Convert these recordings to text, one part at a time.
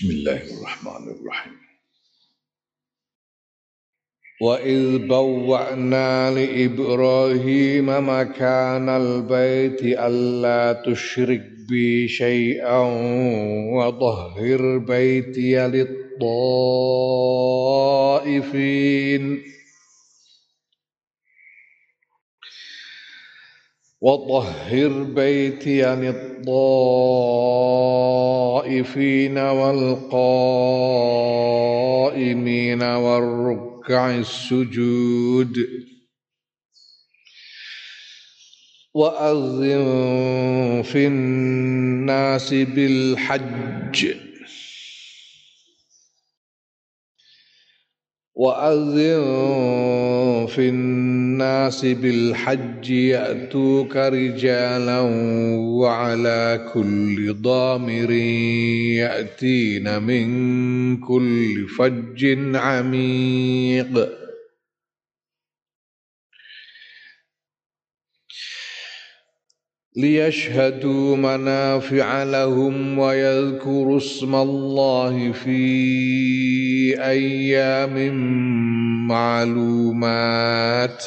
Bismillahirrahmanirrahim. وإذ بوأنا لإبراهيم مكان البيت ألا تشرك بي شيئا وطهر بيتي للطائفين وطهر بيتي عن الطائفين والقائمين والركع السجود وأذن في الناس بالحج وأذن في الناس بالحج يأتوك رجالا وعلى كل ضامر يأتين من كل فج عميق. ليشهدوا منافع لهم ويذكروا اسم الله في أيام معلومات.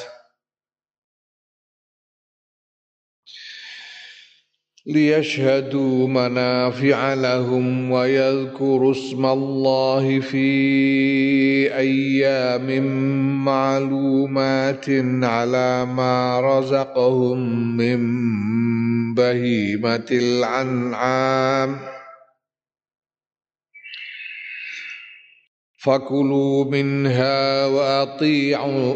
ليشهدوا منافع لهم ويذكروا اسم الله في أيام معلومات على ما رزقهم من بهيمة الأنعام. فكلوا منها وأطيعوا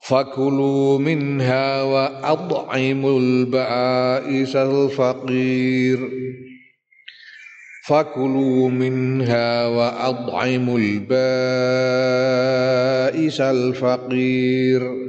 فكلوا منها وأطعموا البائس الفقير. فكلوا منها وأطعموا البائس الفقير.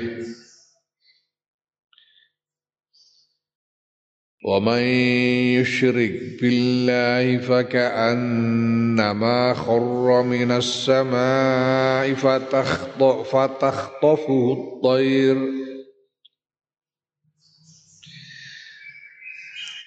ومن يشرك بالله فكأنما خر من السماء فتخطفه الطير.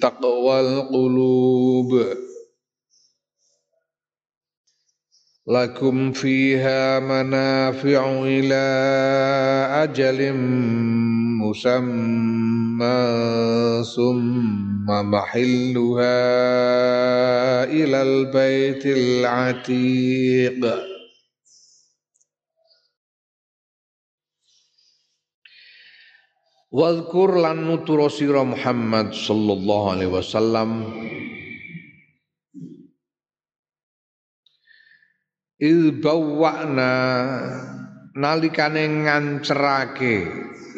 تقوى القلوب. لكم فيها منافع إلى أجل مسمى ثم محلها إلى البيت العتيق. Wadhkur lan nutura sira Muhammad sallallahu alaihi wasallam. Il bawwa'na nalikane ngancerake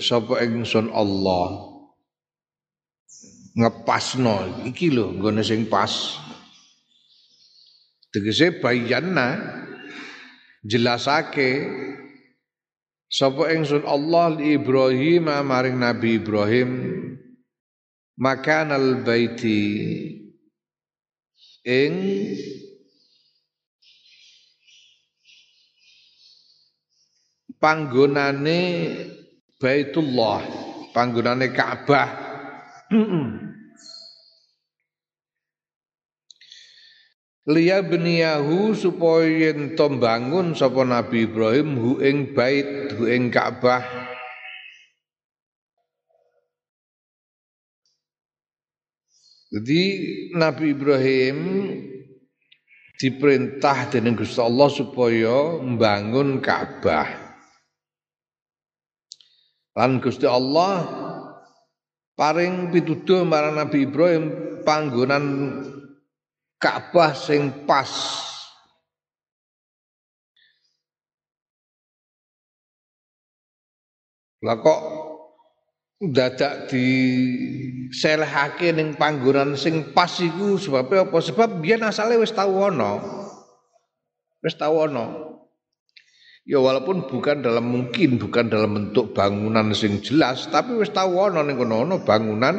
sapa ingsun Allah. Ngepasno iki lho nggone sing pas. Tegese bayanna jelasake Sapa ingsun Allah li Ibrahim maring Nabi Ibrahim makanal baiti ing panggonane Baitullah, panggonane Ka'bah. Liya beniyahu supaya yen to bangun sapa Nabi Ibrahim hu ing bait hu ing Ka'bah Jadi Nabi Ibrahim diperintah dening Gusti Allah supaya membangun Ka'bah. Lan Gusti Allah paring pituduh marang Nabi Ibrahim panggonan Ka'bah sing pas. Lah kok dadak di selehake ning panggonan sing pas iku sebab apa? Sebab biyen asale wis tau ana. Wis tau ana. Ya walaupun bukan dalam mungkin bukan dalam bentuk bangunan sing jelas, tapi wis tau ana ning kono bangunan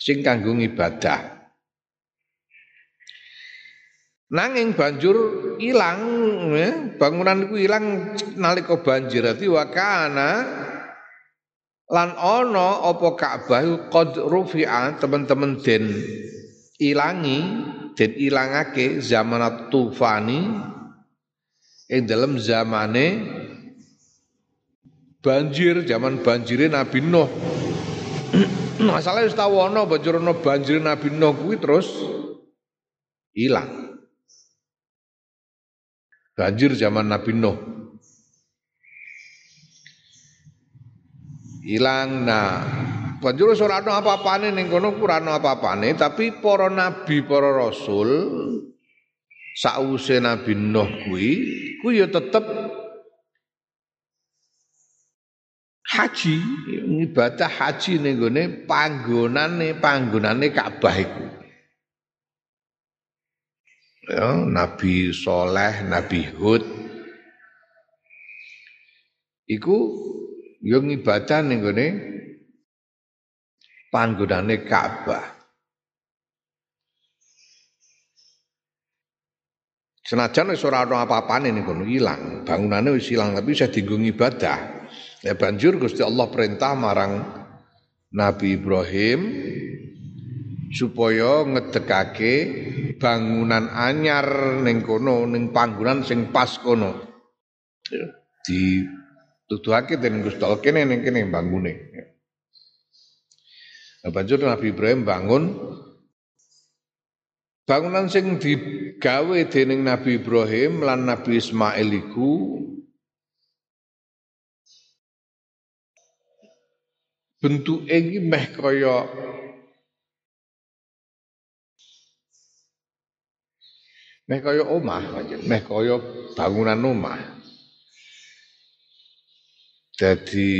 sing kanggo ibadah. Nanging banjur ilang ya, bangunan iku ilang nalika banjir. Dadi wakana lan ana apa Ka'bah qad rufi'a teman-teman den ilangi den ilangake zaman tufani. Ing dalam zamane banjir zaman banjire Nabi Nuh. Masalah wis tau ana banjur banjir Nabi Nuh kuwi terus ilang Banjir zaman Nabi Nuh. Hilang nah banjur ana apa-apane ning kono ora apa-apane tapi para nabi, para rasul sause Nabi Nuh kuwi kuwi ya tetep haji ibadah haji ning gone panggonane panggonane Ka'bah iku ya, Nabi Soleh, Nabi Hud iku yo ibadah ning gone panggonane Ka'bah. Senajan wis ora ana apa-apane ning kono ilang, bangunane wis ilang tapi saya dienggo ibadah. Ya banjur Gusti Allah perintah marang Nabi Ibrahim supaya ngedekake bangunan anyar ning kono ning panggonan sing pas kono. Ya, di tuduhake dening Gusti Allah kene ning kene bangune. Nah, banjur Nabi Ibrahim bangun bangunan sing digawe dening Nabi Ibrahim lan Nabi Ismail iku bentuke iki meh kaya Meh kaya omah, meh kaya bangunan omah. Jadi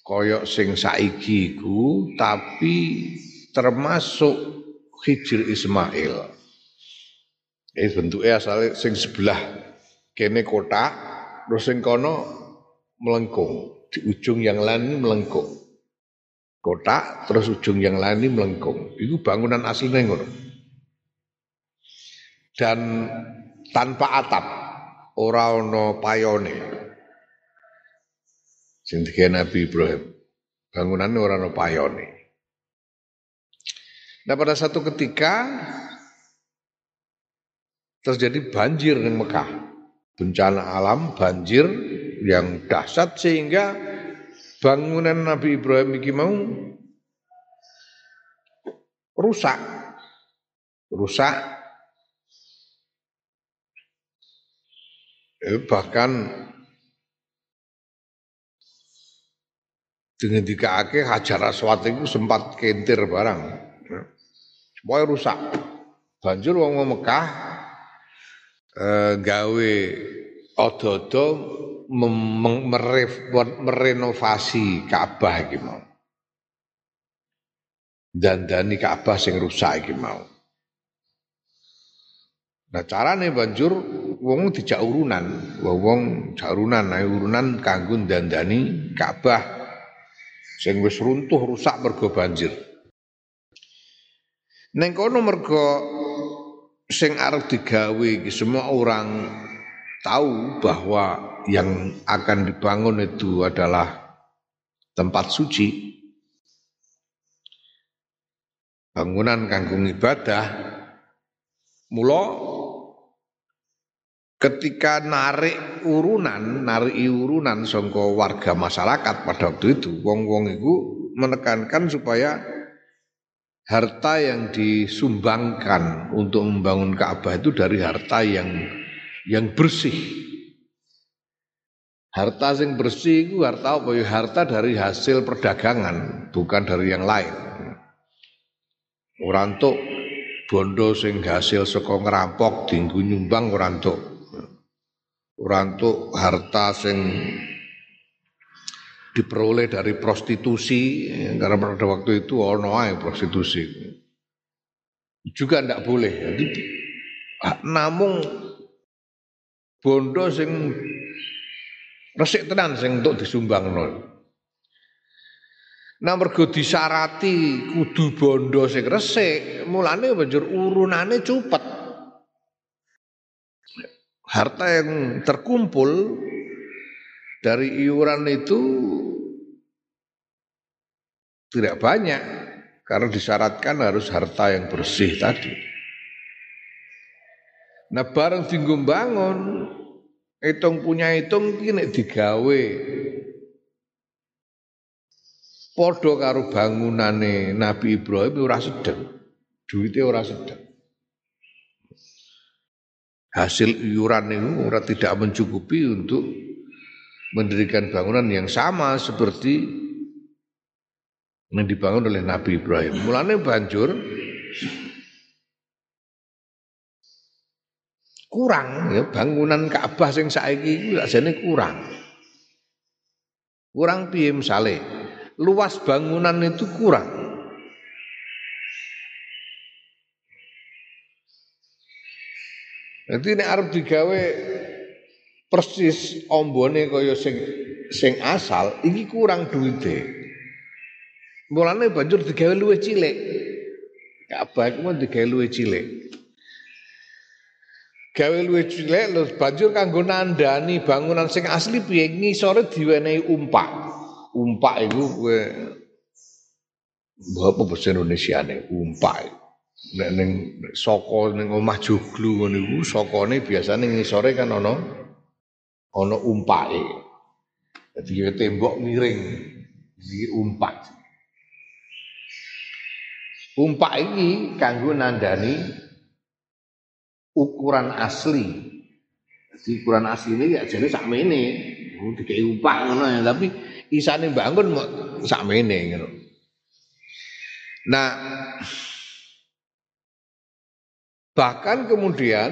kaya sing saiki iku tapi termasuk Hijr Ismail. Ini bentuknya asal sing sebelah kene kotak, terus sing kono melengkung. Di ujung yang lain melengkung. Kotak, terus ujung yang lain melengkung. Itu bangunan aslinya ngono dan tanpa atap ora ana payone. Sing Nabi Ibrahim bangunannya ora ana payone. Nah pada satu ketika terjadi banjir di Mekah. Bencana alam banjir yang dahsyat sehingga bangunan Nabi Ibrahim ini mau rusak. Rusak eh, bahkan dengan dikaake hajar aswad itu sempat kentir barang. Semuanya rusak. Banjur wong Mekah eh, gawe odo-odo merenovasi Ka'bah iki mau. Dandani Ka'bah sing rusak iki mau. Nah carane banjur wong dijak urunan, wong jak urunan, nah urunan kanggo dandani Ka'bah sing wis runtuh rusak mergo banjir. Neng kono mergo sing arep digawe iki semua orang tahu bahwa yang akan dibangun itu adalah tempat suci. Bangunan kanggung ibadah. Mula ketika narik urunan, narik urunan songko warga masyarakat pada waktu itu, wong-wong itu menekankan supaya harta yang disumbangkan untuk membangun Ka'bah itu dari harta yang yang bersih. Harta yang bersih itu harta apa ya? Harta dari hasil perdagangan, bukan dari yang lain. Orang tuh bondo sing hasil saka ngerampok dinggo nyumbang ora entuk. Ora harta sing diperoleh dari prostitusi karena pada waktu itu ono ae prostitusi. Juga tidak boleh. Jadi namun bondo sing resik tenan sing untuk disumbang nol Nah mergo disarati kudu bondo sing resik, mulane banjur urunane cupet. Harta yang terkumpul dari iuran itu tidak banyak karena disyaratkan harus harta yang bersih tadi. Nah bareng tinggung bangun, hitung punya hitung kini digawe. Podo karo bangunane Nabi Ibrahim ora sedeng. Duitnya ora sedeng. Hasil iuran itu ora tidak mencukupi untuk mendirikan bangunan yang sama seperti yang dibangun oleh Nabi Ibrahim. Mulanya banjur kurang ya bangunan Ka'bah sing saiki iku sakjane kurang. Kurang piye misale? Luas bangunan itu kurang. Jadi ini arep digawe persis ombone kaya sing sing asal iki kurang duite. Mulane banjur digawe luwih cilik. Ka'bah iku digawe luwih cilik. Gawe luwih cilik lho banjur kanggo nandani bangunan sing asli piye ngisore diwenehi umpak. Umpak iku kowe apa bahasa Indonesia nih umpak. Nek ning saka ning omah joglu ngono iku sakane biasane ngisore kan ana ana umpake. Jadi tembok miring iki umpak. Umpak ini kanggo nandani ukuran asli. Jadi ukuran asli ini ya jadi sakmene. Dikai umpak ngono ya, tapi isane bangun sakmene ngono. Nah, bahkan kemudian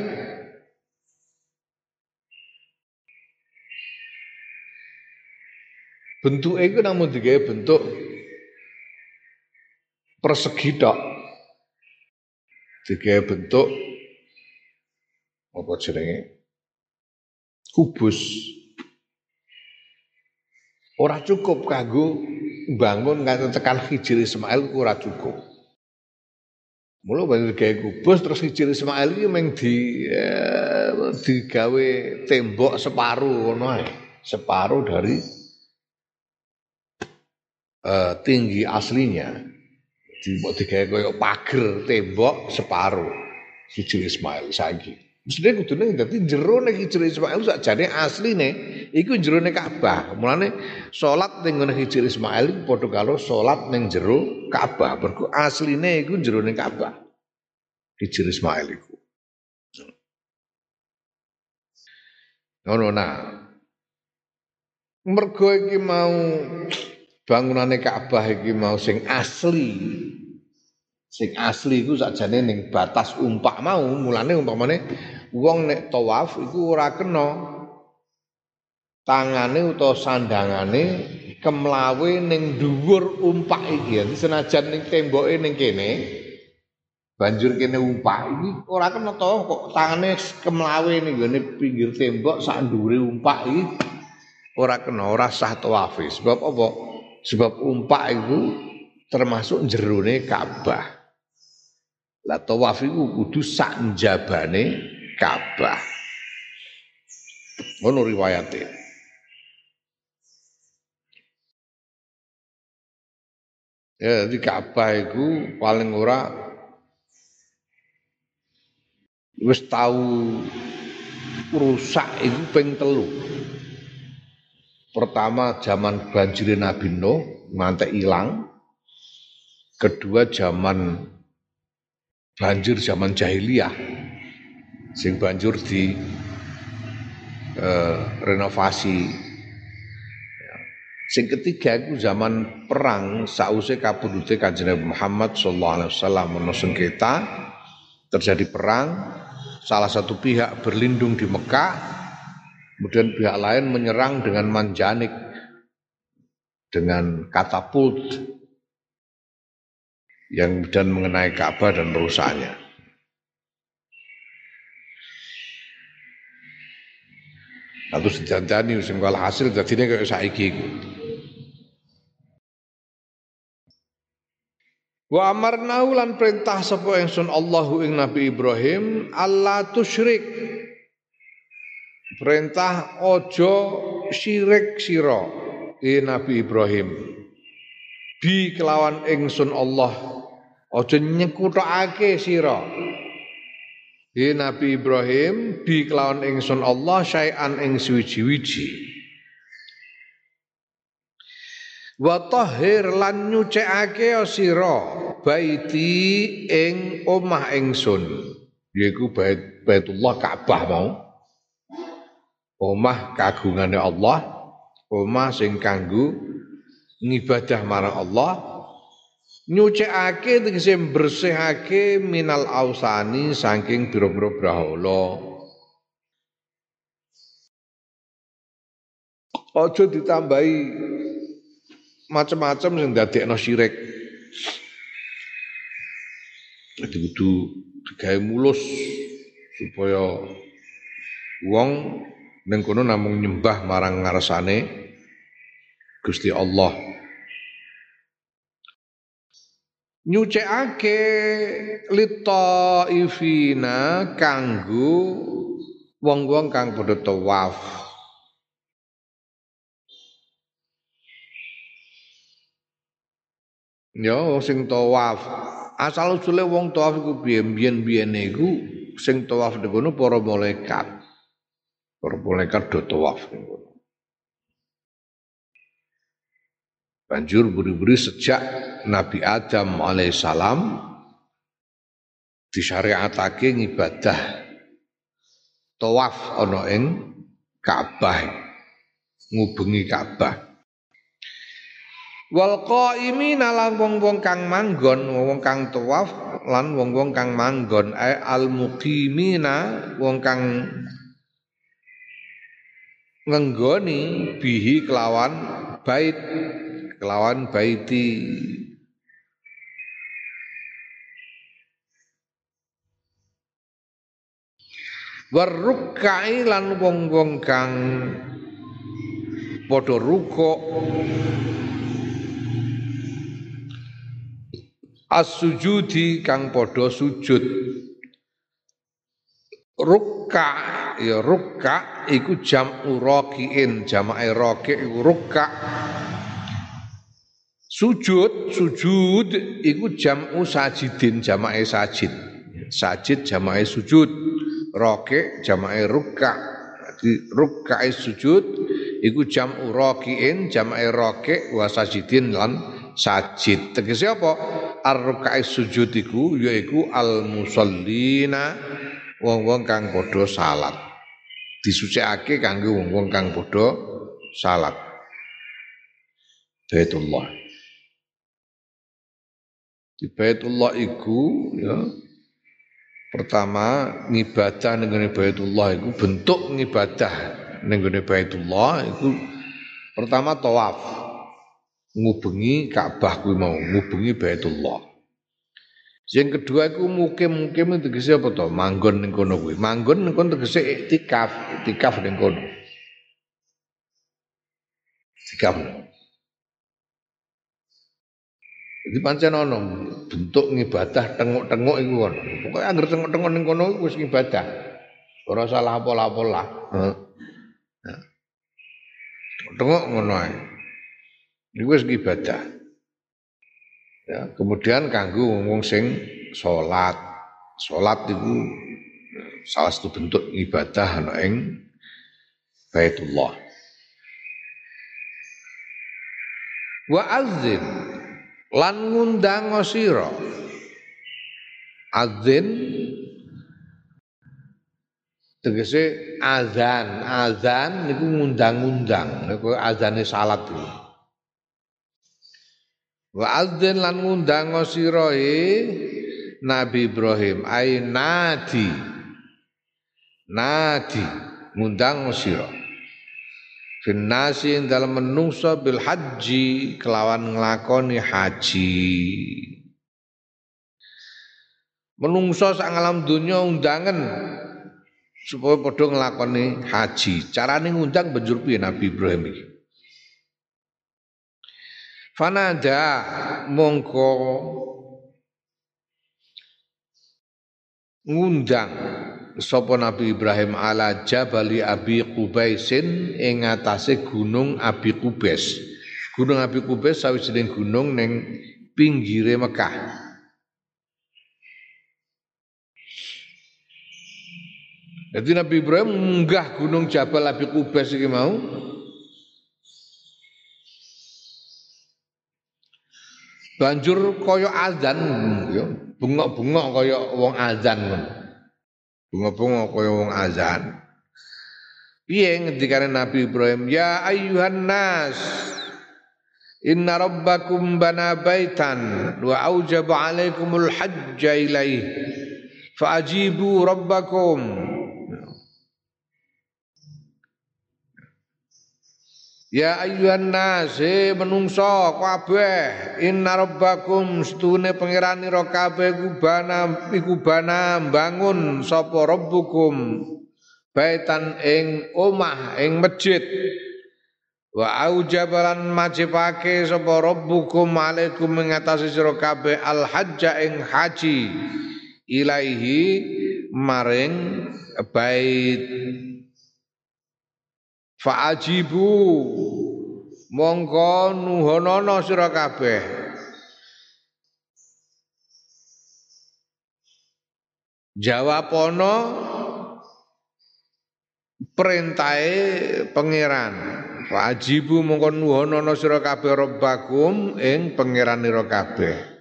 bentuk itu namun digawe bentuk persegi tok. Digawe bentuk apa jenenge? Kubus. Ora cukup kanggo bangun nganti tekan Hijri Ismail ora cukup. Mula banjur gawe kubus terus Hijri Ismail iki mung di eh, digawe tembok separuh ngono ae. Separuh dari eh, tinggi aslinya mbok digawe kaya pager tembok separuh Hijri Ismail saiki. Mestine kudune dadi jero nek Hijri Ismail sakjane asline iku jero nek Ka'bah. Mulane salat ning ngene Hijri Ismail padha karo salat ning jero Ka'bah. Mergo asline iku jero ning Ka'bah. Hijri Ismail iku. Ngono nah. Mergo iki mau bangunane Ka'bah iki mau sing asli. Sing asli iku sakjane ning batas umpak mau, mulane umpamane wong nek tawaf iku ora kena tangane utawa sandangane kemlawe ning dhuwur umpak iki. Jadi senajan ning temboke ning kene banjur kene umpak iki ora kena to kok tangane kemlawe ning gone pinggir tembok sak dhuwure umpak iki ora kena ora sah tawaf. Sebab apa? Sebab umpak itu termasuk jerone Ka'bah. Lah tawaf iku kudu sak njabane Ka'bah. Ngono riwayate. Ya, di Ka'bah iku paling ora wis tahu rusak iku ping telu. Pertama zaman banjir Nabi Nuh ngantek ilang. Kedua zaman banjir zaman jahiliyah sing banjur di uh, renovasi ya. sing ketiga itu zaman perang sause kabudute kanjeng Muhammad sallallahu alaihi wasallam ono sengketa terjadi perang salah satu pihak berlindung di Mekah kemudian pihak lain menyerang dengan manjanik dengan katapult yang dan mengenai Ka'bah dan merusaknya. Atau sejanjani sing hasil dadine kaya saiki iku. Wa amarnahu lan perintah sapa ingsun Allahu ing Nabi Ibrahim Allah tusyrik. Perintah ojo syirik sira i Nabi Ibrahim. Bi kelawan ingsun Allah ojo nyekutake sira Hi Nabi Ibrahim bi kelawan ingsun Allah syai'an ing suwiji-wiji. Wa tahhir lan nyucikake sira baiti ing omah ingsun yaiku bait Baitullah Ka'bah mau. Omah kagungane Allah, omah sing kanggo ngibadah marang Allah, nyucikake tegese bersihake minal ausani saking biro-biro brahala. Aja ditambahi macam-macam sing dadekno syirik Jadi kudu digawe mulus supaya wong ning kono namung nyembah marang ngarsane Gusti Allah nyucekake ifina kanggo wong-wong kang padha tawaf. Ya sing tawaf. Asal usule wong tawaf iku biyen-biyen iku sing tawaf niku para malaikat. Para malaikat do tawaf niku Banjur buri-buri sejak Nabi Adam alaihissalam disyariatake ngibadah tawaf ana ing Ka'bah ngubengi Ka'bah wal qaimina lan wong-wong kang manggon wong kang tawaf lan wong-wong kang manggon. Ay al muqimina wong kang ngenggoni bihi kelawan bait kelawan baiti. Warrukai lan wong-wong kang padha ruko as-sujudi kang padha sujud. Rukka ya rukka iku jam urakiin jamae raki iku rukka Sujud, sujud iku jam'u sajidin jamae sajid. Sajid jamae sujud. Roke jamae rukka. Jadi rukkae sujud iku jam'u rokiin jamae roke wa sajidin lan sajid. Tegese apa? Ar-rukkae sujud iku yaiku al-musallina wong-wong kang padha salat. Disucikake kanggo wong-wong kang padha salat. Baitullah. Di Baitullah iku ya pertama ngibadah ning Baitullah iku bentuk ngibadah ning Baitullah iku pertama tawaf ngubengi Ka'bah kuwi mau ngubengi Baitullah. Yang kedua iku mukim-mukim tegese apa to? Manggon ning kono kuwi. Manggon ning kono tegese iktikaf, iktikaf ning kono. Iktikaf. Jadi pancen ana bentuk ngibadah tengok-tengok iku ono. Pokoke anggere tengok-tengok ning kono wis ngibadah. Ora salah apa-apa lah. Tengok ngono ae. Iku wis ibadah. Ya, kemudian kanggo wong sing salat. Salat itu salah satu bentuk ibadah ana ing Baitullah. Wa azin lan ngundang sira. Azin tegese azan, azan niku ngundang-undang, niku azane salat iki. Wa azin lan ngundang sira Nabi Ibrahim ai nadi. Nadi ngundang sira. Finnasi dalam menungso bil haji kelawan nglakoni haji. Menungso sak alam dunya undangan supaya padha nglakoni haji. Carane ngundang banjur piye Nabi Ibrahim iki? Fanada mongko ngundang sapa Nabi Ibrahim ala Jabali Abi Qubaisin ing atase gunung Abi Qubais. Gunung Abi Qubais sawijining gunung ning pinggire Mekah. Jadi Nabi Ibrahim munggah gunung Jabal Abi Qubais iki mau. Banjur kaya azan ya, bengok-bengok kaya wong azan ngono. Bunga-bunga kaya wong azan. Piye ngendikane Nabi Ibrahim, "Ya ayyuhan nas, inna rabbakum bana baitan wa aujaba alaikumul hajja ilaih. Fa'ajibu rabbakum." Ya ayyuhan nas, he menungso kabeh, inna rabbakum stune pangeranira kabeh kubana iku bana bangun sapa rabbukum. Baitan ing omah ing masjid. Wa aujabalan majibake sapa rabbukum alaikum mengatasi sira kabeh al hajja ing haji. Ilaihi maring bait Fa'ajibu. Mongko nuhonono sira kabeh. Jawabono perintahe pangeran. Fa'ajibu mongko nuhonono sira kabeh rabbakum ing pangeranira kabeh.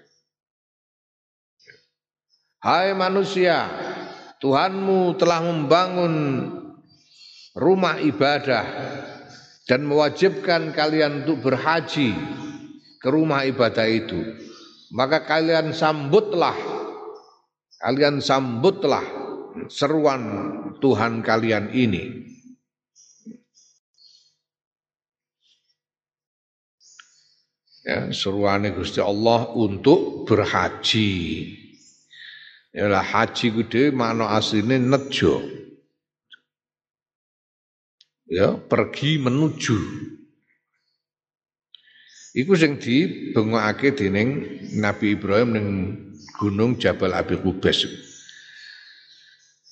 Hai manusia Tuhanmu telah membangun rumah ibadah dan mewajibkan kalian untuk berhaji ke rumah ibadah itu maka kalian sambutlah kalian sambutlah seruan Tuhan kalian ini. Ya seruan Gusti Allah untuk berhaji. Yalah haji kudu makna asline nejo ya pergi menuju. Iku sing dibengokake dening Nabi Ibrahim ning Gunung Jabal Abi Qubais.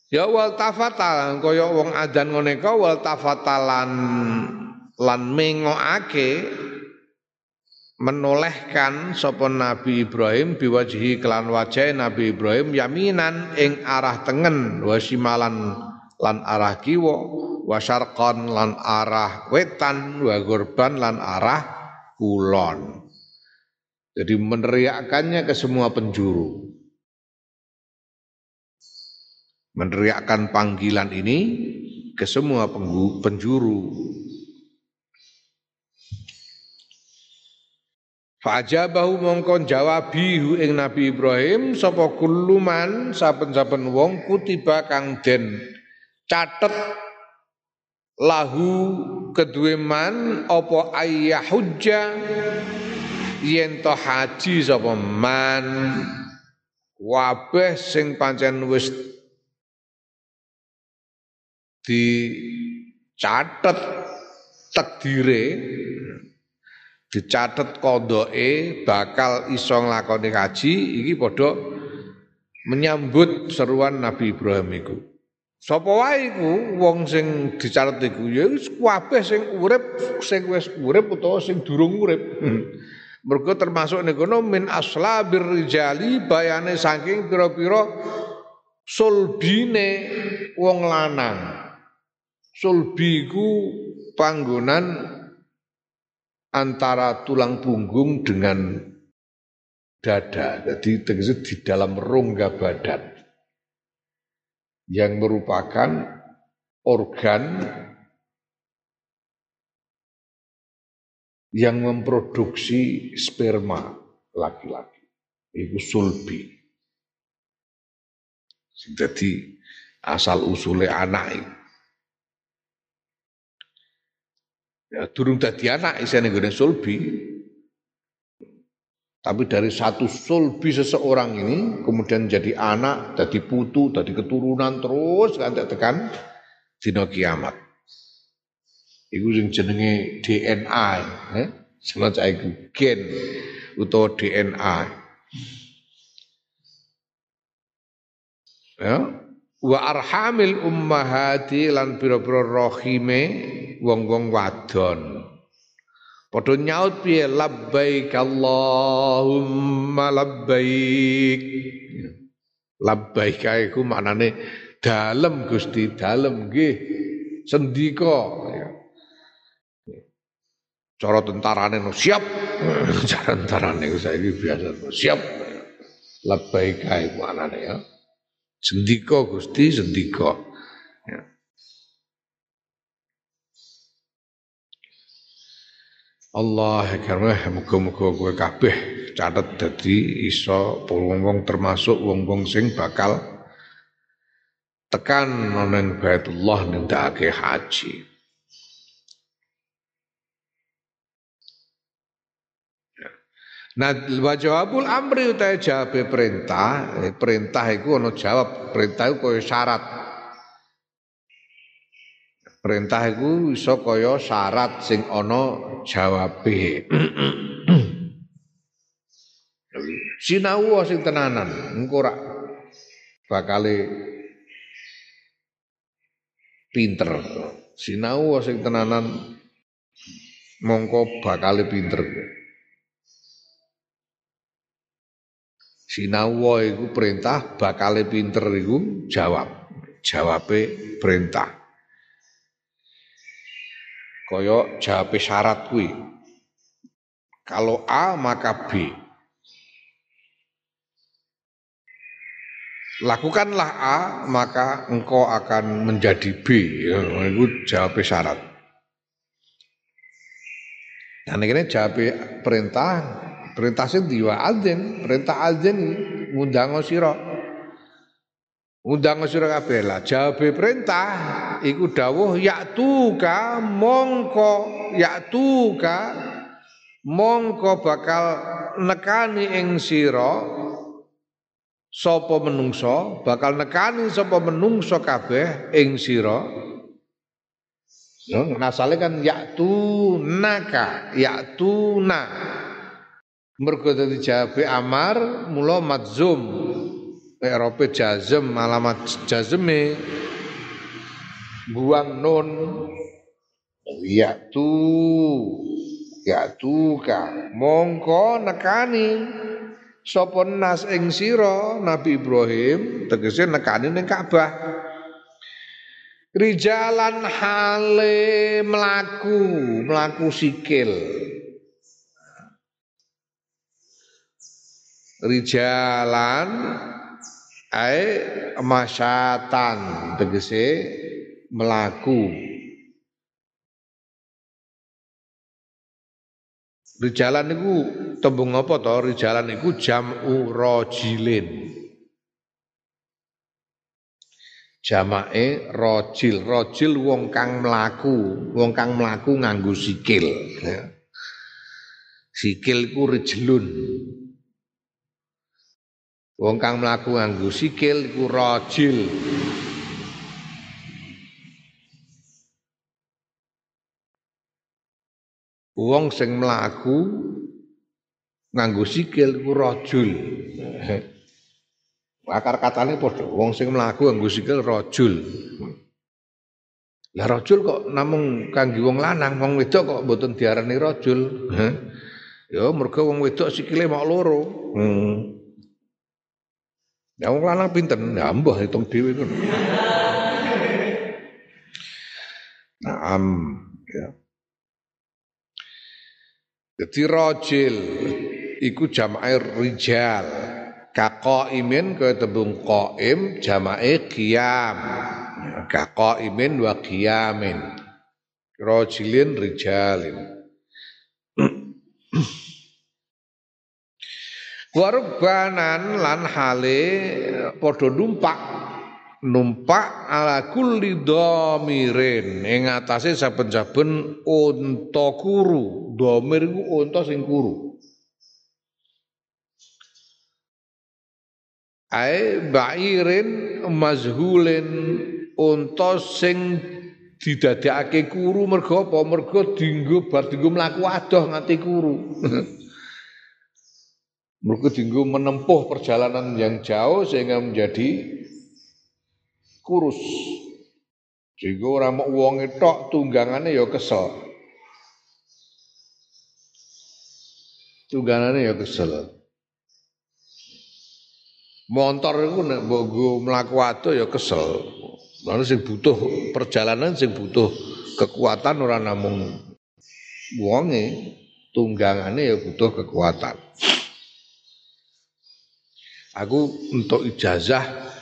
Ya wal tafatal kaya wong adan ngene ka wal tafatalan lan mengokake menolehkan sapa Nabi Ibrahim biwajhi kelan wajah Nabi Ibrahim yaminan ing arah tengen wasimalan lan arah kiwa wa syarqan lan arah wetan wa gurban lan arah kulon. Jadi meneriakkannya ke semua penjuru. Meneriakkan panggilan ini ke semua penjuru. Fajabahu mongkon jawabi ing Nabi Ibrahim sapa kulluman saben-saben wong kutiba kang den catet lahu kedue man apa ayah hujja yen to haji sapa man wabeh sing pancen wis di catet takdire dicatet kodoke bakal iso nglakoni haji iki padha menyambut seruan Nabi Ibrahim iku. Sapa wae iku wong sing dicatet iku ya kabeh sing urip sing wis urip utawa sing durung urip. Mergo termasuk kono min aslabir rijali bayane saking pira-pira sulbine wong lanang. Sulbi ku panggonan antara tulang punggung dengan dada. Jadi tegese di dalam rongga badan yang merupakan organ yang memproduksi sperma laki-laki. Itu sulbi. Jadi asal usulnya anak itu. Ya, durung dadi anak isine nggone sulbi. Tapi dari satu sulbi seseorang ini kemudian jadi anak, jadi putu, jadi keturunan terus sampai tekan dina kiamat. Iku sing jenenge DNA, eh? Semacam iku gen utawa DNA. Ya, wa arhamil ummahati lan pira-pira rahime wong-wong wadon. Padha nyaut piye labbaik Allahumma labbaik. Labbaik iku maknane dalem Gusti, dalem nggih. Sendika ya. Cara tentarane no siap. Cara tentarane saiki biasa siap. Labbaik iku maknane ya. Sendika Gusti, sendika. Allah karena muga-muga kowe kabeh catet iso wong-wong termasuk wong-wong sing bakal tekan nang Baitullah nindakake haji. Nah, wa jawabul amri utawa jawabe perintah, eh, perintah iku ana jawab, perintah iku kaya syarat. Perintah iku iso kaya syarat sing ana jawabe. Sinau sing tenanan, engko bakale pinter. Sinau sing tenanan mongko bakale pinter. Sinau iku perintah, bakale pinter iku jawab. Jawabe perintah. Kaya jawab syarat kuwi. Kalau A maka B. Lakukanlah A maka engkau akan menjadi B. Ya, itu jawab syarat. Dan ini jawab perintah, perintah sing diwa adzin, perintah adzin ngundang sira. Undang sira kabeh lah. Jawabe perintah iku dawuh yaktuka mongko yaktuka mongko bakal nekani ing sira sapa menungso bakal nekani sapa menungso kabeh ing sira No, nasale kan yaktu naka, yaktu na. Mergo dadi jawabe amar mula madzum. Erope jazm alamat jazme buang nun. Yaktu yaktu ka. Mongko nekani. Sapa nas ing sira Nabi Ibrahim? Tegese nekani ning Ka'bah. Rijalan hale melaku, melaku sikil. Rijalan ai masyatan tegese melaku. Rijalan niku tembung apa to? Rijalan niku jam'u rajilin. Jamake rajil, rajil wong kang mlaku, wong kang mlaku nganggo sikil. Sikil ku rejlun. Wong kang mlaku nganggo sikil iku rajil. Wong sing mlaku nganggo sikil ku rajul. Akar katane padha wong sing mlaku nganggo sikil rajul. Lah rajul kok namung kangge wong lanang, wong wedok kok mboten diarani rajul. Ya mergo wong wedok sikile mok loro. Hmm. Ya wong lanang pinten? Ya mbah hitung dhewe ngono. Naam, ya. Jadi rajil iku jamae rijal. Kaqaimin kaya tembung qaim jamae qiyam. Kaqaimin wa qiyamin. Rajilin rijalin. Warbanan lan hale padha numpak numpak ala kulli dhamirin ing atase saben-saben unta kuru. Dhamir iku unta sing kuru. Ae ba'irin mazhulin unta sing didadekake kuru mergo apa? Mergo dinggo bar dinggo mlaku adoh nganti kuru. mergo dinggo menempuh perjalanan yang jauh sehingga menjadi kurus. Sehingga ora mau wong tok tunggangane ya kesel. Tunggangane ya kesel. Montor iku nek mbok mlaku adoh ya kesel. Lalu sing butuh perjalanan sing butuh kekuatan ora namung wonge, tunggangane ya butuh kekuatan. Aku untuk ijazah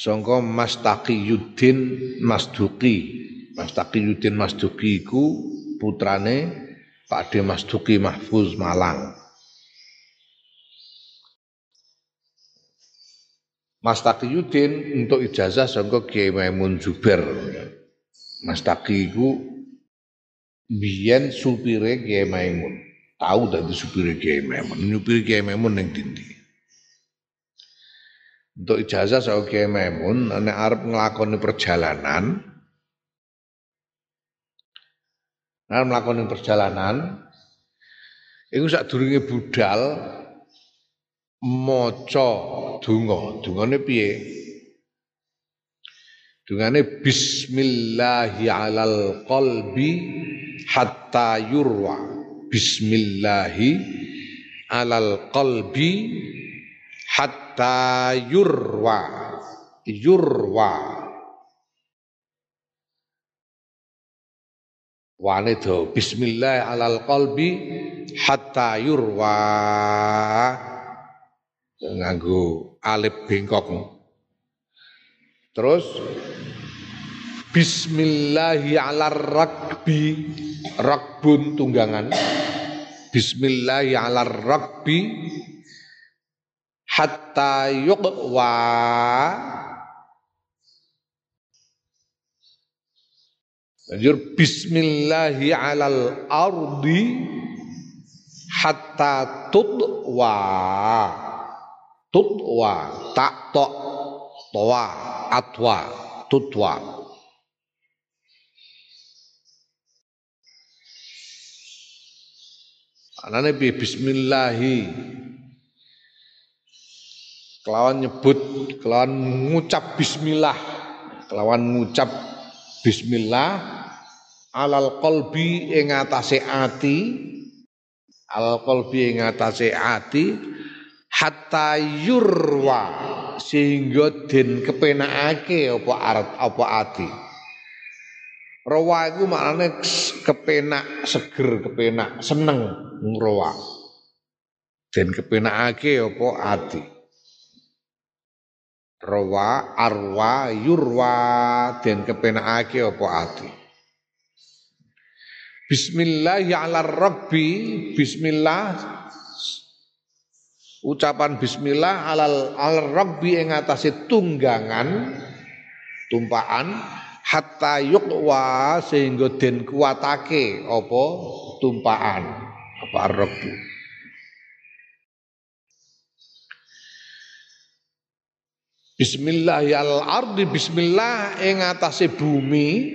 sangka Mas Taqiyuddin Masduki. Mas Taqiyuddin Masduki iku putrane Pak De Masduki Mahfuz Malang. Mas Taqiyuddin untuk ijazah sangka Kiai Maimun Zubair. Mas Taqi iku biyen supire Kiai Maimun. Tahu dadi supire Kiai Maimun, nyupiri Kiai Maimun ning dindi. Untuk ijazah sangka Kiai Maimun nek arep nglakoni perjalanan Nah, melakukan perjalanan, itu saat durunge budal, maca donga. Dungane piye? Dungane bismillahi alal qalbi hatta yurwa. Bismillahi alal qalbi hatta yurwa. Yurwa. Wane do bismillah alal qalbi hatta yurwa nganggo alif bengkok. Terus Bismillahi ala rakbi rakbun tunggangan Bismillahi ala rakbi hatta yuqwa. Lanjut Bismillahi alal ardi hatta tutwa. Tutwa tak tok toa atwa tutwa. Anane bi bismillahi kelawan nyebut kelawan ngucap bismillah. Kelawan ngucap bismillah alal qalbi ing atase ati alal qalbi ing atase ati hatta yurwa sehingga den kepenakake apa arat apa ati. Rawa iku maknane kepenak seger kepenak seneng rawa. Den kepenakake apa ati rawa arwa yurwa den kepenakake apa ati? Bismillah ya rabbi Bismillah. Ucapan bismillah alal al rabbi ing atase tunggangan tumpaan hatta yuqwa sehingga den kuatake apa? Tumpaan. Apa ar-rabbu Bismillah ya al ardi bismillah ing atase bumi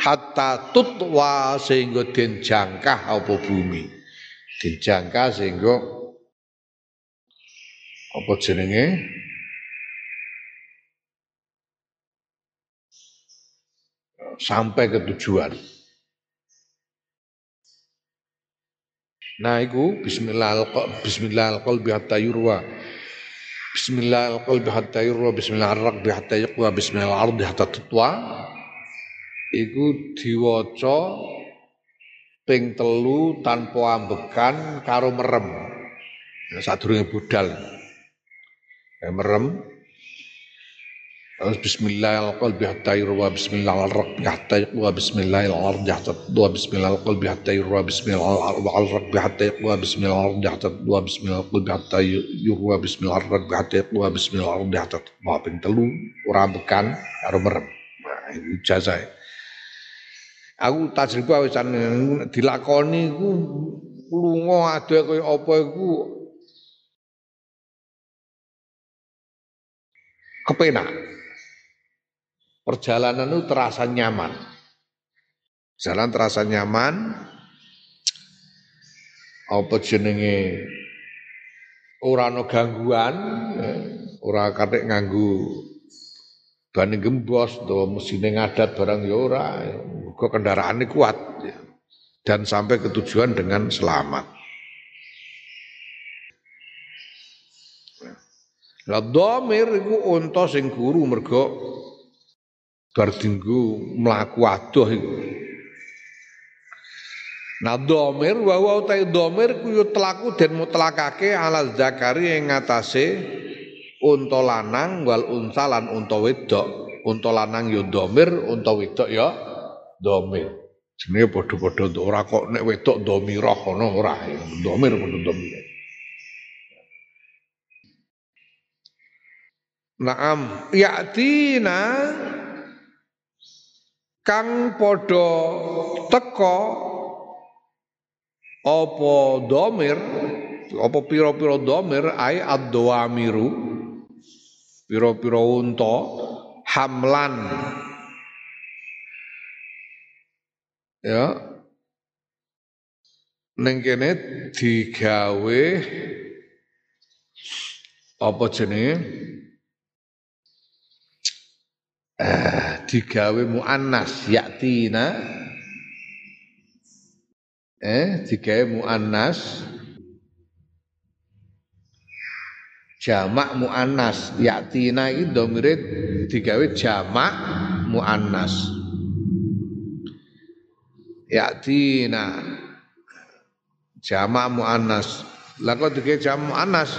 hatta tutwa sehingga den jangkah apa bumi. Den jangkah sehingga apa jenenge? Sampai ke tujuan. Nah, itu bismillah bismillah qalbi hatta yurwa. Bismillah qalbi hatta yurwa, bismillah ar-raqbi hatta yaqwa, bismillah ardi hatta tutwa. Iku diwaca ping telu tanpa ambekan karo merem. Ya, sadurunge budal. Ya, merem Bismillah al-qalbi hatta yurwa Bismillah al-raqbi hatta yaqwa Bismillah al-ardi hatta tudwa Bismillah al-qalbi hatta yurwa Bismillah al-raqbi hatta yaqwa Bismillah al-ardi hatta tudwa Bismillah al-qalbi hatta yurwa Bismillah al-raqbi hatta yaqwa Bismillah al-ardi hatta tudwa ping telu ora bekan karo merem nah ijazah aku tajribah wisan dilakoni iku lunga ade kaya apa iku kepenak perjalanan itu terasa nyaman. Jalan terasa nyaman. Apa jenenge ora gangguan, eh, ora katik nganggu bani gembos atau mesin ngadat barang ya ora, kok kendaraannya kuat dan sampai ke tujuan dengan selamat. Lah domir iku unta sing guru mergo bar dinggo mlaku adoh iku Nah domir wa wa utai domir ku yo telaku den mutlakake ala zakari ing ngatasé unta lanang wal unsa lan unta wedok. Unta lanang yo domir, unta wedok ya domir. Jenenge padha-padha ora kok nek wedok domirah ngono ora. Domir padha domir. Naam, yatina kang padha teka apa domir apa pira-pira domir ai ad-dawamiru pira-pira unta hamlan. Ya. Ning kene digawe apa jenenge? Eh, digawe muannas yaktina. Eh digawe muannas. Jamak muannas yaktina iki domire digawe jamak muannas. Yaktina. Jamak muannas. Lah kok digawe jamak muannas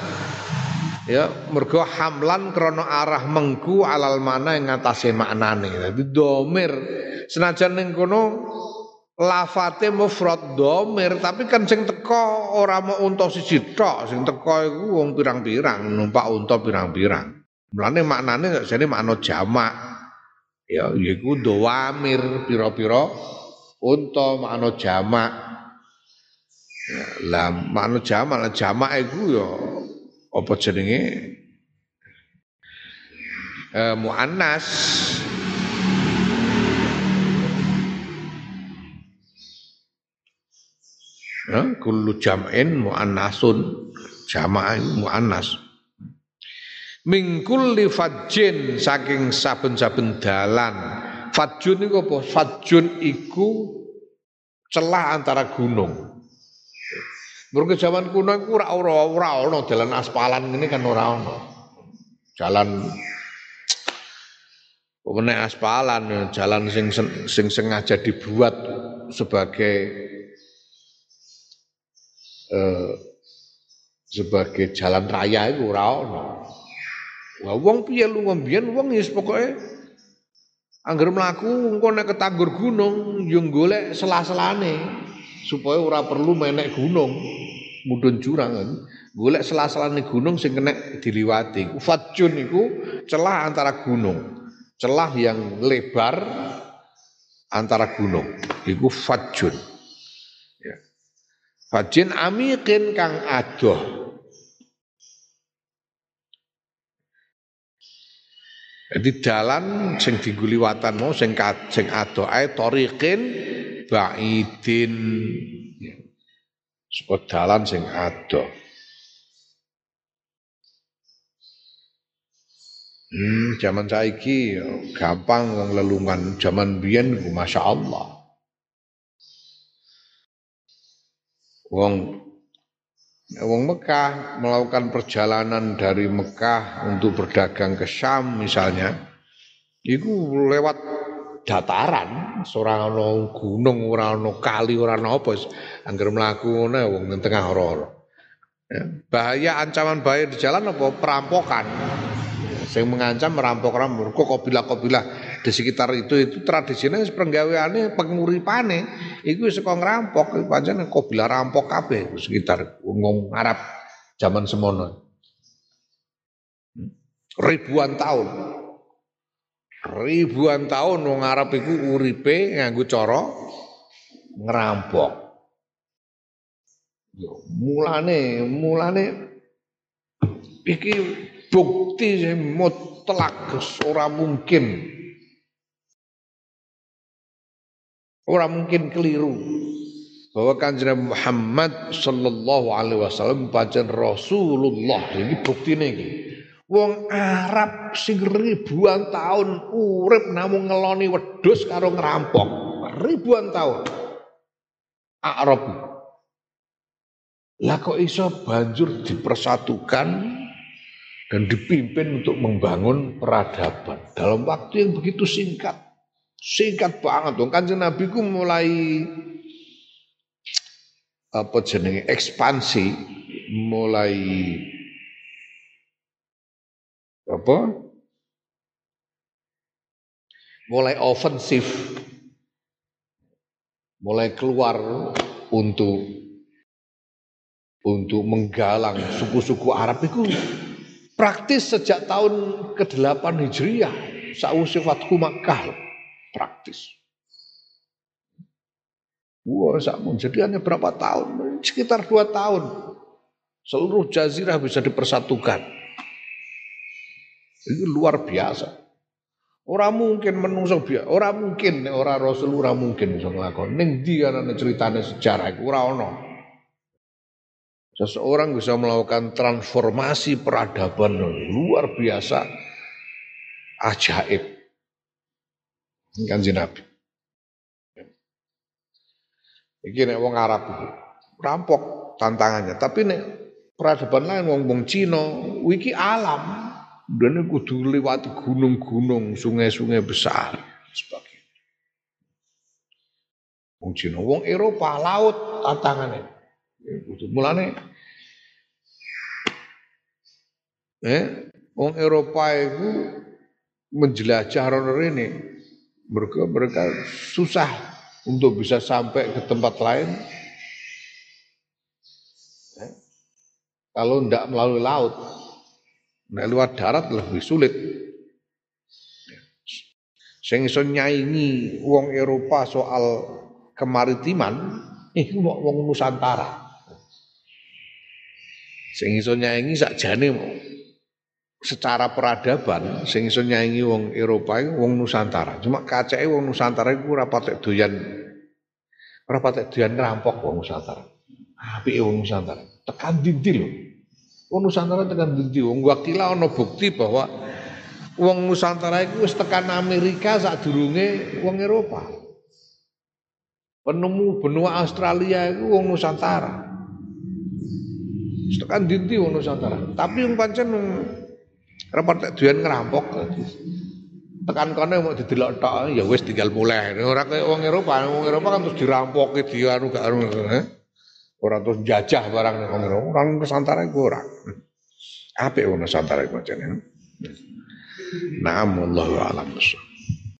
ya mergo hamlan krono arah mengku alal mana yang ngatasi maknane. Dadi domir. Senajan ning kono lafate mufrad domir tapi kan sing teko ora mau unta siji tok. Sing teko iku wong pirang-pirang numpak unta pirang-pirang. Mulane maknane jane makna jamak. Ya yaiku doamir pira-pira unta makna jamak. Ya, lah makna jamak jamak iku ya apa jenenge? Eh, muannas. Ya, kullu jam'in muannasun. Jamaah muannas. Min kulli fajjin saking saben-saben dalan. Fajjun iku apa? Fajjun iku celah antara gunung Mergo zaman kuno iku ora ora ora ono jalan aspalan ini kan ora ono. Jalan Pemene aspalan, jalan sing sing sengaja dibuat sebagai eh, sebagai jalan raya itu ora ono. Wah wong piye lu mbiyen wong wis pokoke angger mlaku engko nek ketanggur gunung yo golek sela-selane supaya ora perlu menek gunung. Mudun jurang kan? Golek sela-selane gunung sing kena diliwati. Fatjun iku celah antara gunung. Celah yang lebar antara gunung. Iku fatjun ya. Fajin amikin kang adoh Jadi dalan sing diguliwatan mau sing sing ado ae tariqin ba'idin. Sebut dalan sing ado. Hmm, zaman saiki gampang wong lelungan, zaman biyen Masya Allah. Wong Wong Mekah melakukan perjalanan dari Mekah untuk berdagang ke Syam misalnya, itu lewat dataran, seorang ono gunung, orang ono kali, orang ono apa, angger ngono wong ning tengah ora ya, Bahaya ancaman bahaya di jalan apa? Perampokan. Saya mengancam merampok rampok kok kabilah-kabilah di sekitar itu itu tradisinya penggaweane penguripane itu saka ngerampok pancen kabilah rampok kabeh sekitar wong Arab zaman semono. Ribuan tahun. Ribuan tahun wong Arab iku uripe nganggo cara ngerampok. Mulane, mulane iki bukti mutlak ora mungkin ora mungkin keliru bahwa kanjeng Muhammad sallallahu alaihi wasallam pancen Rasulullah ini bukti iki. Wong Arab sing ribuan tahun urip namung ngeloni wedhus karo ngerampok. Ribuan tahun. Arab. Lah kok iso banjur dipersatukan dan dipimpin untuk membangun peradaban? Dalam waktu yang begitu singkat. Singkat banget dong. Kanjeng Nabi ku mulai apa jenenge ekspansi, mulai apa? Mulai ofensif. Mulai keluar untuk untuk menggalang suku-suku Arab itu Praktis sejak tahun ke-8 Hijriah, sausi Fathu Makkah. Praktis. Wah, sakmun. Jadi hanya berapa tahun? Sekitar dua tahun. Seluruh jazirah bisa dipersatukan. Itu luar biasa. Orang mungkin menungso biasa. Orang mungkin orang Rasul orang mungkin bisa ngelakon. Ning dia ceritanya sejarah iku ora ono. Seseorang bisa melakukan transformasi peradaban luar biasa ajaib. Kan Nabi. Ini nek wong Arab rampok tantangannya, tapi nek peradaban lain wong wong Cina wiki alam dan kudu lewat gunung-gunung, sungai-sungai besar sebagainya. Wong Cina, wong Eropa laut tantangannya. Mulane eh wong Eropa itu menjelajah rono ini mereka mereka susah untuk bisa sampai ke tempat lain. Eh, kalau tidak melalui laut nah, lewat darat lebih sulit. Sing iso nyaingi wong Eropa soal kemaritiman iku wong Nusantara. Sing iso nyanyi sakjane secara peradaban sing iso wong Eropa iku wong Nusantara. Cuma kacake wong Nusantara iku ora patek doyan ora patek doyan rampok wong Nusantara. Apike wong Nusantara. Tekan dinti lho. Wong Nusantara tekan dinti. Wong wakila ana bukti bahwa wong Nusantara iku wis tekan Amerika sadurunge wong Eropa. Penemu benua Australia itu wong Nusantara. Tekan dinti wong Nusantara. Tapi yang pancen repot duyan ngerampok. Tekan kono mau didelok tok ya wis tinggal mulai. Ora kaya wong Eropa, wong Eropa kan terus dirampoki di anu gak anu. Eh? Ora terus jajah barang wong Eropa. Orang Nusantara iku ora. Apik wong Nusantara iku pancen. Naam wallahu a'lam